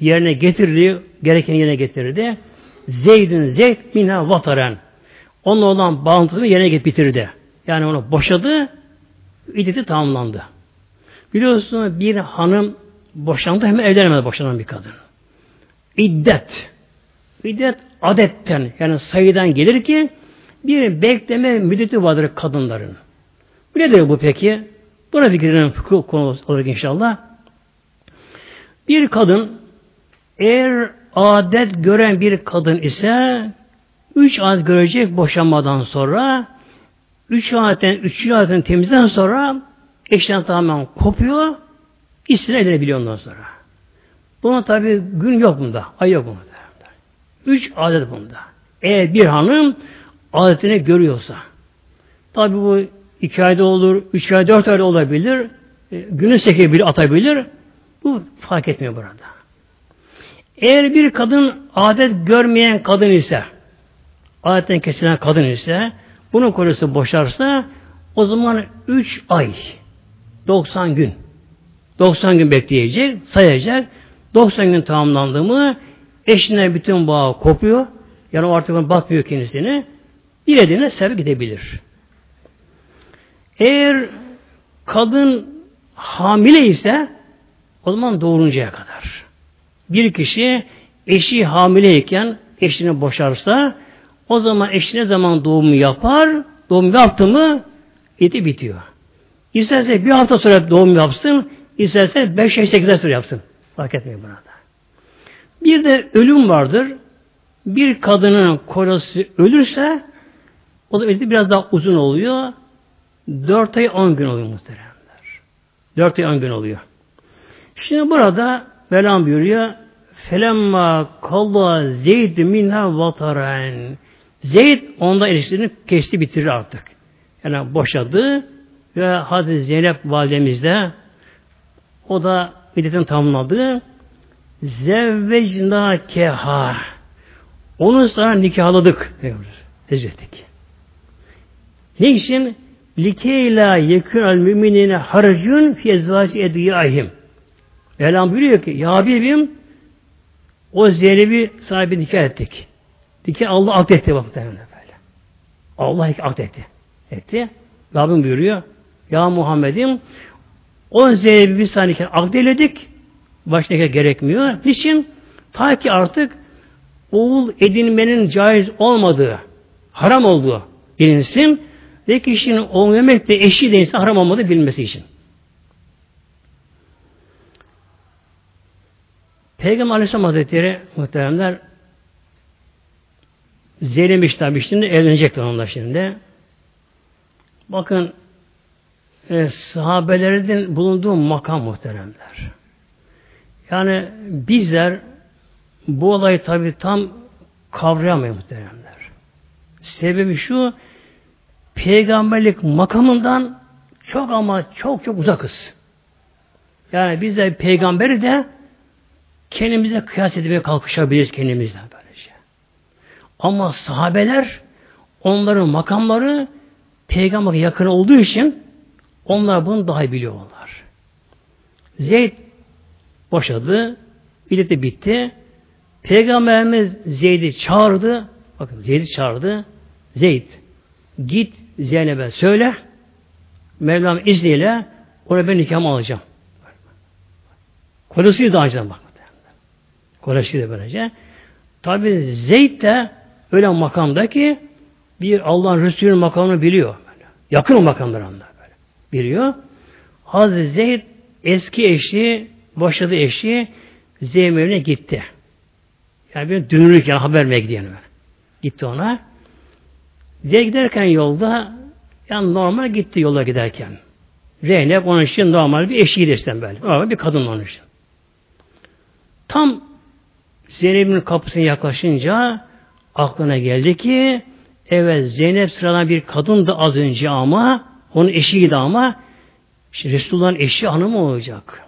Speaker 1: yerine getirdi, gereken yerine getirdi. Zeyd'in Zeyd mina vataren. Onunla olan bağlantısını yerine bitirdi. Yani onu boşadı, iddeti tamamlandı. Biliyorsunuz bir hanım boşandı hemen evlenemedi boşanan bir kadın. İddet. İddet adetten yani sayıdan gelir ki bir bekleme müddeti vardır kadınların. Bu nedir bu peki? Buna bir girelim konu olur inşallah. Bir kadın eğer adet gören bir kadın ise üç adet görecek boşanmadan sonra üç adetten, üçüncü adetten temizden sonra eşten tamamen kopuyor istine edilebiliyor ondan sonra. Buna tabi gün yok bunda. Ay yok bunda. Üç adet bunda. Eğer bir hanım adetini görüyorsa. Tabi bu iki ayda olur, üç ay, dört ayda olabilir. E, günü sekiz bir atabilir. Bu fark etmiyor burada. Eğer bir kadın adet görmeyen kadın ise, adetten kesilen kadın ise, bunun kocası boşarsa, o zaman 3 ay, 90 gün, 90 gün bekleyecek, sayacak, 90 gün tamamlandı mı, eşine bütün bağ kopuyor, yani o artık bakmıyor kendisine, dilediğine sevk gidebilir. Eğer kadın hamile ise, o zaman doğuruncaya kadar bir kişi eşi hamileyken eşini boşarsa o zaman eşi ne zaman doğum yapar? Doğum yaptı mı eti bitiyor. İsterse bir hafta sonra doğum yapsın, isterse beş ay sekiz ay sonra yapsın. Fark etmiyor buna da. Bir de ölüm vardır. Bir kadının kocası ölürse o da biraz daha uzun oluyor. Dört ay on gün oluyor muhteremler. Dört ay on gün oluyor. Şimdi burada Velam buyuruyor. Felemma kalla Zeyd minha vataren. Zeyd onda ilişkilerini kesti bitirir artık. Yani boşadı ve Hazreti Zeynep validemiz de o da iddetini tamamladı. Zevvecna keha. Onu sana nikahladık. Tezrettik. Ne için? Likeyla yekün al müminine harcun fi ezvaci ediyahim. Mevlam buyuruyor ki Ya Habibim o Zeynep'i sahibi nikah ettik. Nikah Allah akdetti bak böyle. Allah akdetti. Etti. Rabbim buyuruyor. Ya Muhammed'im o Zeynep'i biz sana nikah akdeledik. Başka gerekmiyor. Niçin? Ta ki artık oğul edinmenin caiz olmadığı, haram olduğu bilinsin ve kişinin oğul yemek de eşi de haram olmadığı bilmesi için. Peygamber Aleyhisselam Hazretleri muhteremler Zeynep tabi şimdi evlenecekler onlar şimdi. Bakın e, sahabelerin bulunduğu makam muhteremler. Yani bizler bu olayı tabi tam kavrayamıyor muhteremler. Sebebi şu peygamberlik makamından çok ama çok çok uzakız. Yani bizler peygamberi de kendimize kıyas etmeye kalkışabiliriz kendimizle böylece. Ama sahabeler onların makamları peygamber yakın olduğu için onlar bunu daha iyi biliyorlar. Zeyd boşadı. Birlikte bitti. Peygamberimiz Zeyd'i çağırdı. Bakın Zeyd'i çağırdı. Zeyd git Zeynep'e söyle Mevlam izniyle ona ben nikahımı alacağım. Kocasıydı daha önceden bak. Kocasıydı böylece. Tabi Zeyd de öyle makamda ki bir Allah'ın Resulü'nün makamını biliyor. Yakın o makamlar onda Biliyor. Hazreti Zeyd eski eşi, boşadı eşi Zeynep'e gitti. Yani bir dönürken haber vermeye gidiyor. Yani. Gitti ona. Zeyd giderken yolda yani normal gitti yola giderken. Zeynep onun için normal bir eşiydi işte böyle. Normal bir kadın onun için. Tam Zeynep'in kapısına yaklaşınca aklına geldi ki evet Zeynep sıradan bir kadın da az önce ama onun eşiydi ama işte Resulullah'ın eşi hanımı olacak.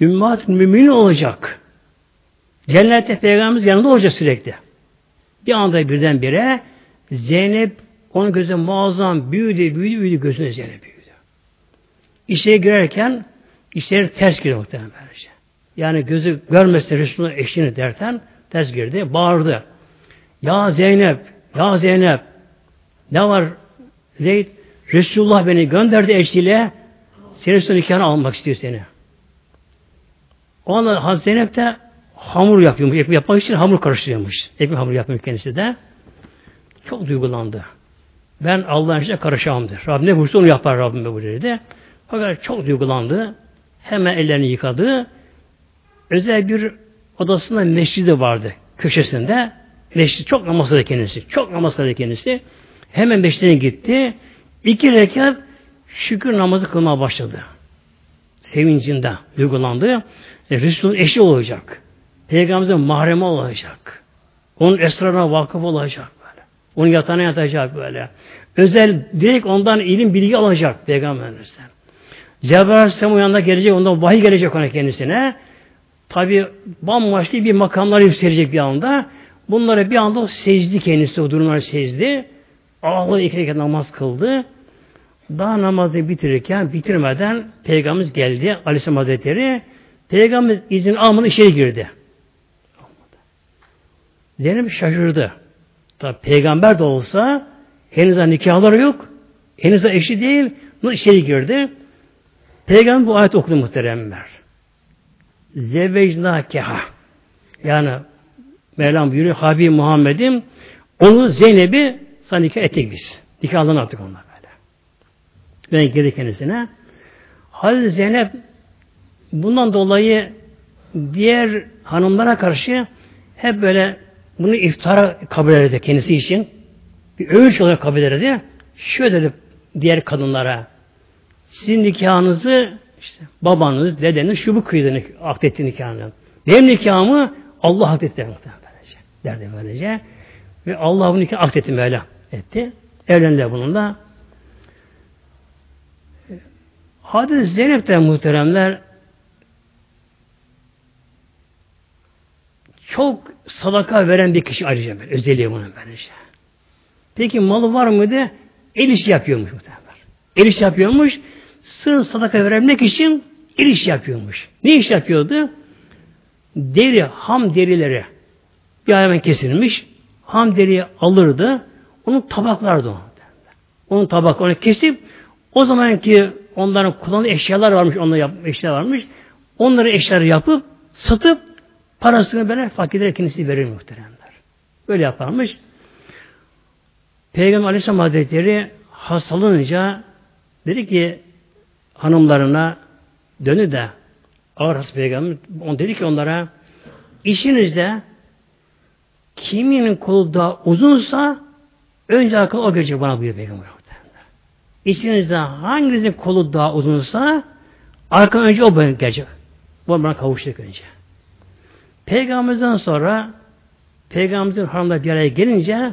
Speaker 1: Ümmat mümin olacak. Cennette Peygamberimiz yanında olacak sürekli. Bir anda birdenbire Zeynep onun gözü muazzam büyüdü, büyüdü, büyüdü gözüne Zeynep büyüdü. İçeri girerken işleri ters giriyor muhtemelen böylece. Yani gözü görmese Resulullah eşini derken ters girdi, bağırdı. Ya Zeynep, ya Zeynep ne var Zeyd? Resulullah beni gönderdi eşliğiyle senin nikahını almak istiyor seni. O anda Hazreti Zeynep de hamur yapıyormuş. Ekmek yapmak için hamur karıştırıyormuş. Ekmek hamur yapıyor kendisi de. Çok duygulandı. Ben Allah'ın işine karışamamdır. Rabbim ne buyursa onu yapar Rabbim bu dedi. Fakat çok duygulandı. Hemen ellerini yıkadı. Özel bir odasında mescidi vardı. Köşesinde. Mescid çok namaz kıldı kendisi. Çok namaz kıldı kendisi. Hemen mescidine gitti. İki rekat şükür namazı kılmaya başladı. Sevincinde duygulandı. E, Resul'ün eşi olacak. Peygamberimizin mahremi olacak. Onun esrarına vakıf olacak böyle. Onun yatağına yatacak böyle. Özel direkt ondan ilim bilgi alacak Peygamberimizden. Cebrail Aleyhisselam yanında gelecek, ondan vahiy gelecek ona kendisine. Tabi bambaşka bir makamlar yükselecek bir anda. Bunları bir anda secdi kendisi, o durumları secdi. Ağladı iki rekat namaz kıldı. Daha namazı bitirirken, bitirmeden Peygamberimiz geldi, Aleyhisselam Hazretleri. Peygamber izin almadan içeri girdi. Zeynep şaşırdı. Tabi peygamber de olsa henüz nikahları yok. Henüz eşi değil. Nasıl içeri girdi? Peygamber bu ayet okudu muhteremler. Zevecnâkeha yani Mevlam buyuruyor Habib Muhammed'im onu Zeynep'i sana nikah ettik biz. Nikahlarını attık onlar. Ben girdi kendisine. Hazreti Zeynep bundan dolayı diğer hanımlara karşı hep böyle bunu iftara kabul ederdi kendisi için. Bir övünç olarak kabul ederdi. Şöyle dedi diğer kadınlara sizin nikahınızı işte babanız, dedeniz şu bu kıydı akdetti nikahını. Benim nikahımı Allah akdetti böylece. Derdi böylece. Ve Allah bu nikahı akdetti Mevla etti. Evlendiler bununla. Hadis Zeynep de muhteremler çok sadaka veren bir kişi ayrıca böyle. Özelliği bunun böylece. Peki malı var mıydı? El işi yapıyormuş muhtemelen. El işi yapıyormuş. Sırf sadaka verebilmek için el işi yapıyormuş. Ne iş yapıyordu? Deri, ham derileri bir hayvan kesilmiş. Ham deriyi alırdı. Onun tabaklardı o. Onun tabak onu kesip o zamanki onların kullandığı eşyalar varmış, onlara yap, eşyalar varmış. Onları eşyaları yapıp satıp parasını böyle fakirlere kendisi verir muhteremler. Böyle yaparmış. Peygamber Aleyhisselam Hazretleri hastalanınca dedi ki hanımlarına dönü de ağır hasta peygamber on dedi ki onlara işinizde kiminin kolu daha uzunsa önce akıl o gelecek bana buyuruyor peygamber. İçinizde hanginizin kolu daha uzunsa arka önce o gelecek. Bu bana kavuşacak önce. Peygamberimizden sonra Peygamberimizin hanımlar bir araya gelince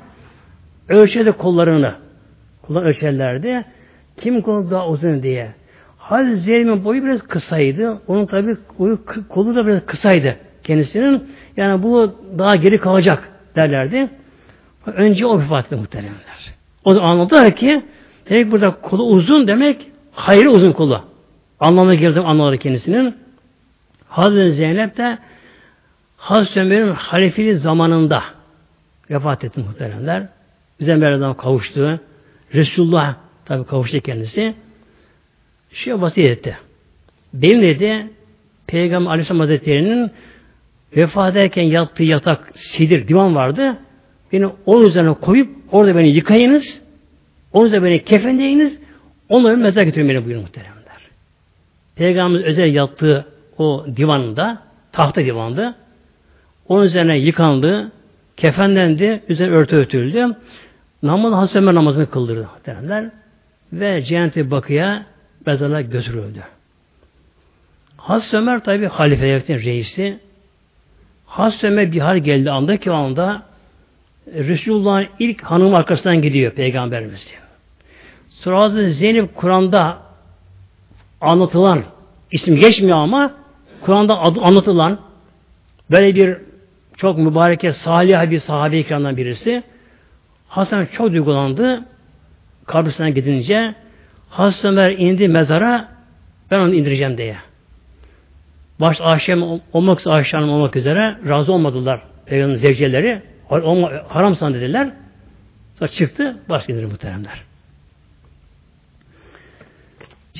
Speaker 1: ölçerdi kollarını. Kullan ölçerlerdi. Kim kolu daha uzun diye. Hazreti Zeynep'in boyu biraz kısaydı. Onun tabi kolu da biraz kısaydı kendisinin. Yani bu daha geri kalacak derlerdi. Önce o vefat etti muhteremler. O zaman anladılar ki demek burada kolu uzun demek hayırlı uzun kolu. Anlamına girdim anlamadı kendisinin. Hazreti Zeynep de Hazreti Ömer'in halifeli zamanında vefat etti muhteremler. Bize Mevla'dan kavuştu. Resulullah tabi kavuştu kendisi. Şey vasiyet etti. Benim dedi Peygamber Aleyhisselam Hazretleri'nin vefat ederken yattığı yatak sidir, divan vardı. Beni onun üzerine koyup orada beni yıkayınız. Onun üzerine beni kefenleyiniz. Onları mezar götürün beni buyurun muhteremler. Peygamberimiz özel yattığı o divanında, tahta divandı. Onun üzerine yıkandı, kefenlendi, üzerine örtü örtüldü. Namaz Hazreti Ömer namazını kıldırdı muhteremler. Ve Cennet-i Bakı'ya mezarlığa götürüldü. Hazreti Ömer tabi halifelerin reisi. Hazreti Ömer bir hal geldi anda ki anda Resulullah'ın ilk hanım arkasından gidiyor Peygamberimiz. Sonra Zeynep Kur'an'da anlatılan isim geçmiyor ama Kur'an'da anlatılan böyle bir çok mübareke salih bir sahabe ikramdan birisi Hasan çok duygulandı kabristana gidince Hazreti Ömer indi mezara ben onu indireceğim diye. Baş Ayşe olmak Ayşe Hanım olmak üzere razı olmadılar Peygamberin zevceleri. Haram san dediler. Sonra çıktı baş indirir muhteremler.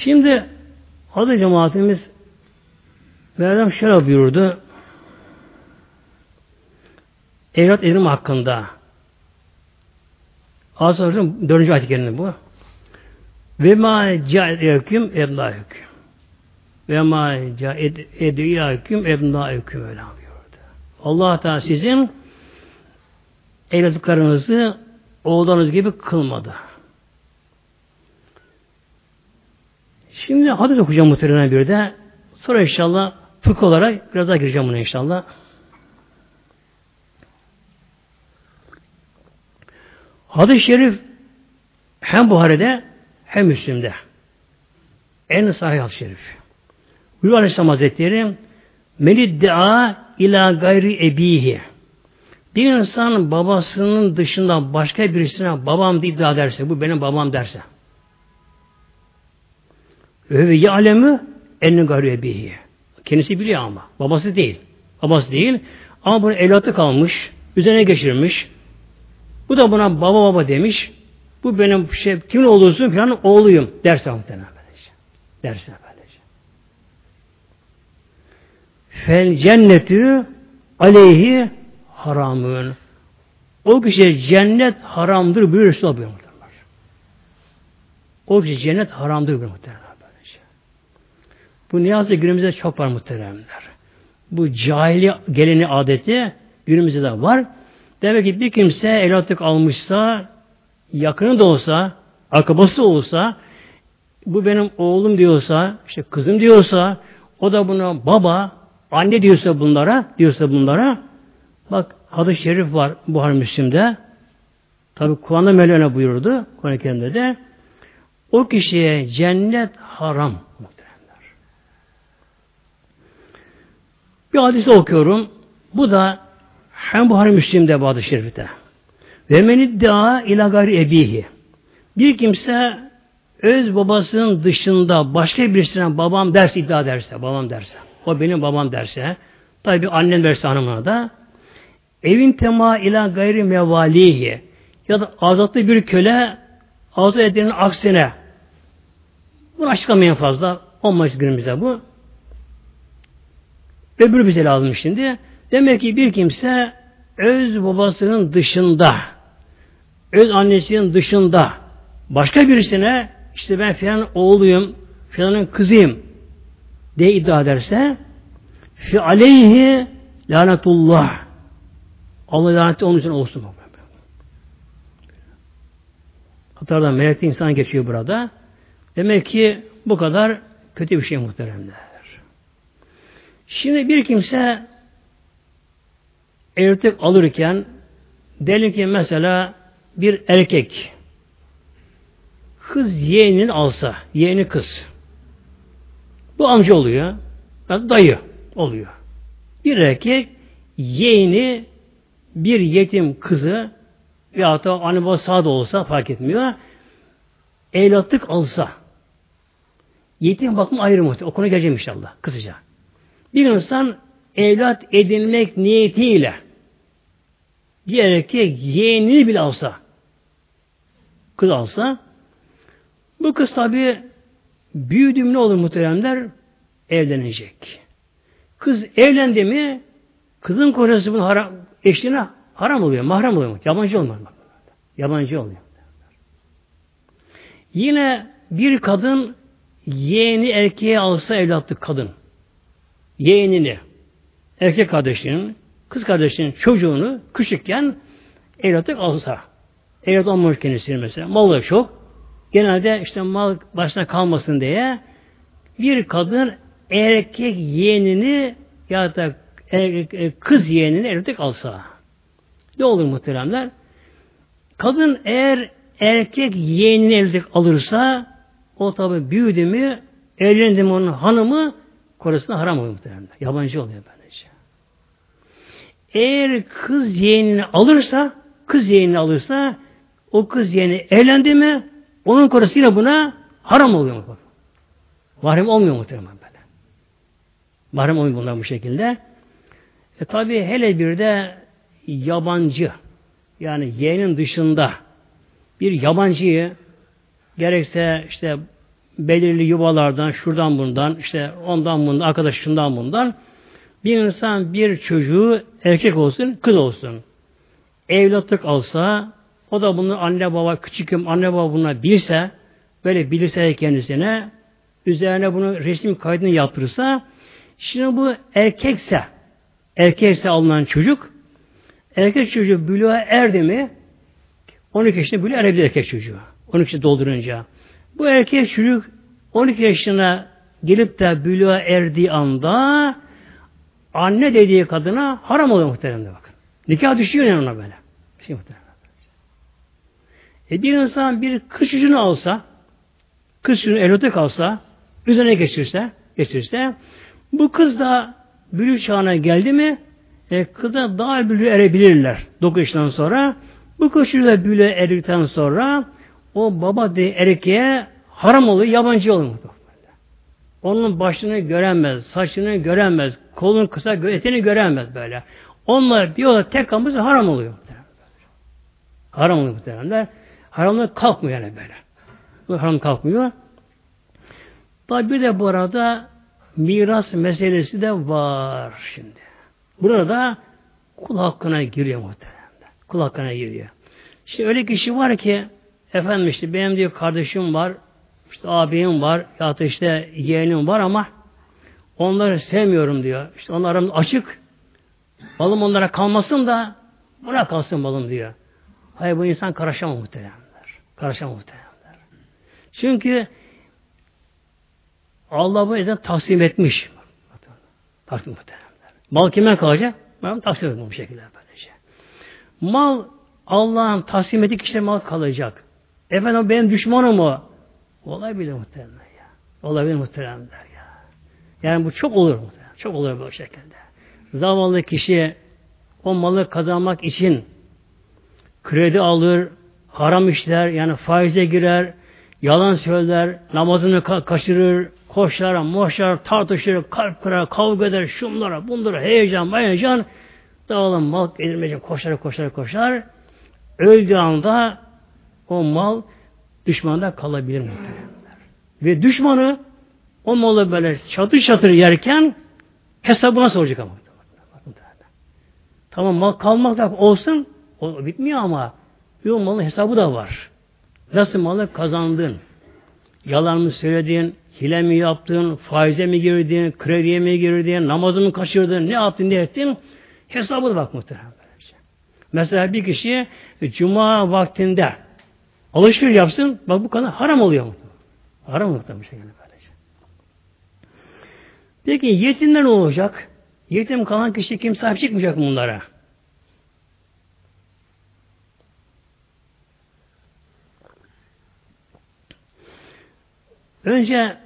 Speaker 1: Şimdi adı cemaatimiz Mevlam şöyle buyurdu. Evlat edinme hakkında. Asırın dördüncü ayet bu. Ve ma ca'edeküm ebnâhüküm. Ve ma ca'edeküm ebnâhüküm öyle buyurdu. Allah Teala sizin evlatlıklarınızı oğullarınız gibi kılmadı. Şimdi hadis okuyacağım muhtemelen bir de. Sonra inşallah fıkh olarak biraz daha gireceğim buna inşallah. Hadis-i şerif hem Buhari'de hem Müslim'de. En sahih hadis-i şerif. Buyuruyor Aleyhisselam Hazretleri Meliddia ila gayri ebihi bir insan babasının dışında başka birisine babam diye iddia ederse, bu benim babam derse. Ve ya'lemü enni ebihi. Kendisi biliyor ama. Babası değil. Babası değil. Ama bunun evlatı kalmış. Üzerine geçirmiş. Bu da buna baba baba demiş. Bu benim şey, kimin olursun falan oğluyum derse muhtemelen. Derse böylece. Fel cennetü aleyhi haramın. O kişiye cennet haramdır Resulullah buyuruyor. O kişi cennet haramdır muhtemelen. Bu ne yazık günümüzde çok var muhteremler. Bu cahili geleni adeti günümüzde de var. Demek ki bir kimse evlatlık almışsa, yakını da olsa, akabası olsa, bu benim oğlum diyorsa, işte kızım diyorsa, o da buna baba, anne diyorsa bunlara, diyorsa bunlara, bak hadis-i şerif var Buhar Müslim'de. Tabi Kur'an'da Mevlana buyurdu, Kur'an-ı de, o kişiye cennet haram. Bir hadisi okuyorum. Bu da hem Buhari Müslim'de hadis-i şerifte. Ve men iddia ila gayri ebihi. Bir kimse öz babasının dışında başka birisine babam derse iddia derse, babam derse, o benim babam derse, tabi annen verse hanımına da, evin tema ila gayri mevalihi ya da azatlı bir köle azat edenin aksine bunu açıklamayın fazla. Olmaz günümüzde bu. Öbür bize lazım şimdi. Demek ki bir kimse öz babasının dışında, öz annesinin dışında başka birisine işte ben filan oğluyum, filanın kızıyım diye iddia ederse fi aleyhi lanetullah Allah laneti onun için olsun. Hatta melekli insan geçiyor burada. Demek ki bu kadar kötü bir şey muhteremler. Şimdi bir kimse erkek alırken diyelim ki mesela bir erkek kız yeğenini alsa, yeğeni kız. Bu amca oluyor. Yani dayı oluyor. Bir erkek yeğeni bir yetim kızı ya da anne baba sağ da olsa fark etmiyor. Evlatlık alsa yetim bakım ayrı muhtemelen. O konuya geleceğim inşallah kısaca. Bir insan evlat edinmek niyetiyle diğer erkek yeğenini bile alsa kız alsa bu kız tabi büyüdüğüm ne olur muhteremler? Evlenecek. Kız evlendi mi kızın kocası bunun haram, eşliğine haram oluyor, mahrem oluyor. Yabancı olmuyor. Yabancı oluyor. Yine bir kadın yeğeni erkeğe alsa evlatlık kadın. Yeğenini, erkek kardeşinin, kız kardeşinin çocuğunu küçükken evlatlık alsa. Evlat olmamış kendisini mesela. Malı çok. Genelde işte mal başına kalmasın diye bir kadın erkek yeğenini ya da e, kız yeğenini evlatlık alsa. Ne olur muhteremler? Kadın eğer erkek yeğenini evlatlık alırsa o tabi büyüdü mü evlendi mi onun hanımı korusuna haram oluyor muhteremler. Yabancı oluyor böylece. Eğer kız yeğenini alırsa kız yeğenini alırsa o kız yeğeni evlendi mi onun korusu yine buna haram oluyor. mu? Mahrem olmuyor muhtemelen böyle. Mahrem olmuyor bunlar bu şekilde. E tabi hele bir de yabancı yani yeğenin dışında bir yabancıyı gerekse işte belirli yuvalardan, şuradan bundan, işte ondan bundan, arkadaş şundan bundan bir insan bir çocuğu erkek olsun, kız olsun evlatlık alsa o da bunu anne baba küçüküm anne baba buna bilse böyle bilirse kendisine üzerine bunu resim kaydını yaptırırsa şimdi bu erkekse erkekse alınan çocuk erkek çocuğu buluğa erdi mi 12 yaşında buluğa erebilir erkek çocuğu. 12 yaşında doldurunca. Bu erkek çocuk 12 yaşına gelip de buluğa erdiği anda anne dediği kadına haram oluyor muhteremde bakın. Nikah düşüyor yani ona böyle. Şey. E bir insan bir kız çocuğunu alsa, kız çocuğunu elote kalsa, üzerine geçirse, geçirse, bu kız da bülü çağına geldi mi, e, kıza daha bülü erebilirler 9 yaşından sonra. Bu kız çocuğu da bülü erdikten sonra o baba de erkeğe haram oluyor, yabancı oluyor. Onun başını göremez, saçını göremez, kolunu kısa, etini göremez böyle. Onlar bir olarak tek kalması haram oluyor. Haram oluyor muhtemelenler. Haramlık kalkmıyor yani böyle. Bu haram kalkmıyor. Tabi bir de bu arada miras meselesi de var şimdi. Burada kul hakkına giriyor muhtemelen. Kul hakkına giriyor. Şimdi öyle kişi var ki efendim işte benim diyor kardeşim var, işte abim var, ya da işte yeğenim var ama onları sevmiyorum diyor. İşte onların açık. Malım onlara kalmasın da bırak kalsın malım diyor. Hayır bu insan karışamaz muhtemelen. Karışamaz muhtemelenler. Çünkü Allah bu yüzden taksim etmiş. Taksim muhtemelenler. Mal kime kalacak? Ben taksim etmiş bu şekilde böylece. Mal Allah'ın taksim ettiği kişiye mal kalacak. Efendim benim düşmanım o. Olabilir muhtemelen ya. Olabilir muhteremler ya. Yani bu çok olur muhtemelen. Çok olur bu şekilde. Zavallı kişi o malı kazanmak için kredi alır, haram işler, yani faize girer, yalan söyler, namazını ka- kaçırır, koşar, moşar, tartışır, kalp kırar, kavga eder, şunlara, bunlara, heyecan, heyecan, dağılın mal edilmeyecek, koşar, koşar, koşar. Öldüğü anda o mal düşmanda kalabilir muhtemelen. Ve düşmanı o malı böyle çatır çatır yerken hesabı nasıl olacak ama? Tamam mal kalmak da olsun, o bitmiyor ama bir malın hesabı da var. Nasıl malı kazandın? Yalan mı söyledin? Hile mi yaptın? Faize mi girdin? Krediye mi girdin? Namazı mı kaçırdın? Ne yaptın? Ne ettin? Hesabı da bak muhtemelen. Mesela bir kişi cuma vaktinde alışveriş yapsın, bak bu kadar haram oluyor. Haram muhtemelen bir şekilde böylece. Peki yetimler ne olacak? Yetim kalan kişi kim sahip çıkmayacak bunlara? Önce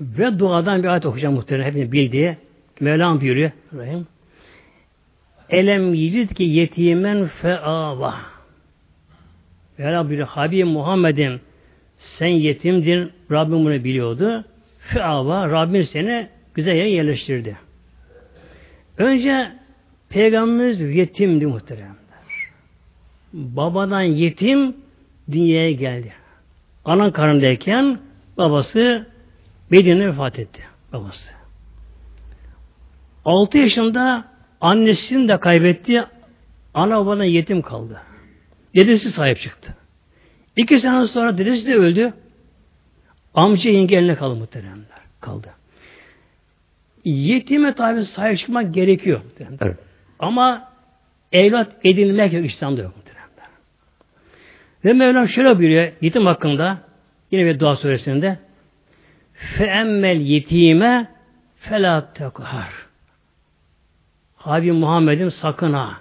Speaker 1: ve duadan bir ayet okuyacağım muhtemelen hepiniz bildiği. Mevlam buyuruyor. Rahim. Elem yicid ki yetimen feava. Mevla buyuruyor Habib Muhammed'im sen yetimdin. Rabbim bunu biliyordu. Feava Rabbim seni güzel yere yerleştirdi. Önce Peygamberimiz yetimdi muhteremler. Babadan yetim dünyaya geldi. Anan karnındayken babası Medine'de vefat etti. Babası. 6 yaşında annesini de kaybetti. Ana babadan yetim kaldı. Dedesi sahip çıktı. İki sene sonra dedesi de öldü. Amca yenge eline kaldı muhteremler. Kaldı. Yetime tabi sahip çıkmak gerekiyor. Evet. Ama evlat edinmek yok. İslam'da yok. Muhteremler. Ve Mevlam şöyle buyuruyor yetim hakkında yine bir dua suresinde feemmel yetime felâ tekahar Habib Muhammed'in sakın ha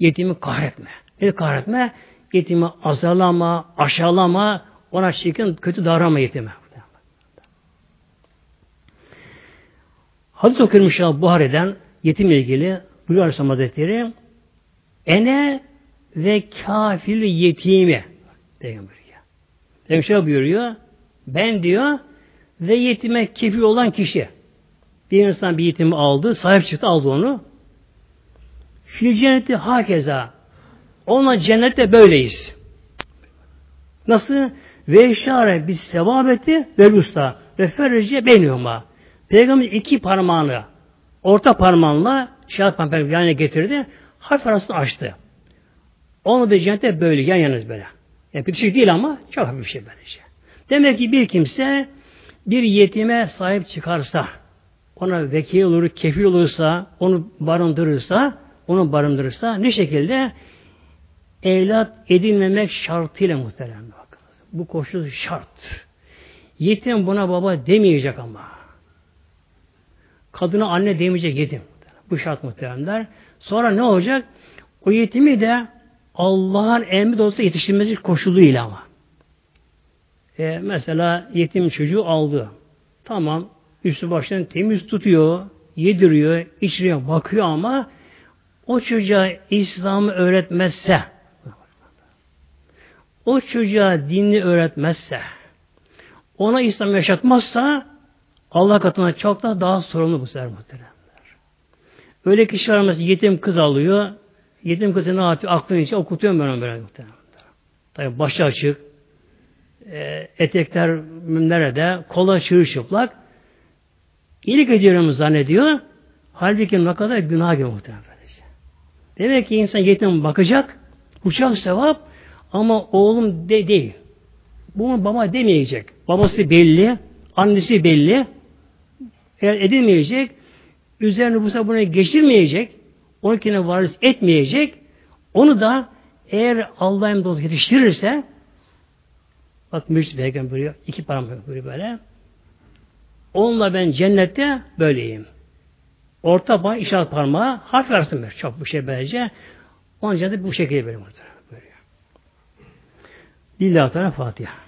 Speaker 1: yetimi kahretme. Ne kahretme? Yetimi azalama, aşağılama, ona çirkin, kötü davranma yetime. Hadis okuyorum inşallah Buhari'den yetimle ilgili buyuruyor Aleyhisselam Hazretleri Ene ve kafil yetimi Peygamber ya. Peygamber şöyle buyuruyor ben diyor ve yetime kefil olan kişi bir insan bir yetimi aldı, sahip çıktı, aldı onu. Fil cenneti hakeza. Ona cennette böyleyiz. Nasıl? Ve işare biz sevabeti ve usta ve ferrice beynihuma. Peygamber iki parmağını orta parmağınla şahit parmağını yanına getirdi. Harf arasını açtı. Onu da cennette böyle yan yanız böyle. Yani bir şey değil ama çok hafif bir şey böylece. Demek ki bir kimse bir yetime sahip çıkarsa, ona vekil olur, kefil olursa, onu barındırırsa, onu barındırırsa ne şekilde? Evlat edinmemek şartıyla muhterem. Bu koşul şart. Yetim buna baba demeyecek ama. Kadına anne demeyecek yetim. Bu şart muhteremler. Sonra ne olacak? O yetimi de Allah'ın emri de olsa yetiştirmesi koşuluyla ama. E, mesela yetim çocuğu aldı. Tamam. Üstü baştan temiz tutuyor, yediriyor, içiriyor, bakıyor ama o çocuğa İslam'ı öğretmezse, o çocuğa dinini öğretmezse, ona İslam yaşatmazsa Allah katına çok da daha sorumlu bu sefer muhteremler. Öyle kişi var mesela yetim kız alıyor. Yetim kızı ne yapıyor? Aklını içi okutuyor ben onu böyle muhteremler. Tabi başı açık. E, etekler nerede? Kola çırılçıplak. İyilik ediyorum zannediyor. Halbuki ne kadar günah gibi muhtemelen. Demek ki insan yetim bakacak, uçak sevap ama oğlum de değil. Bunu baba demeyecek. Babası belli, annesi belli. Eğer edilmeyecek, üzerine bu sefer bunu geçirmeyecek, onu kendine varis etmeyecek, onu da eğer Allah'ın dostu yetiştirirse bak Mürşid Peygamber buyuruyor, iki parmak buyuruyor böyle. Onunla ben cennette böyleyim. Orta bağ işaret parmağı harf arasında çok bu şey böylece. Onun cennette bu şekilde böyle. böyle. Lillahi Teala Fatiha.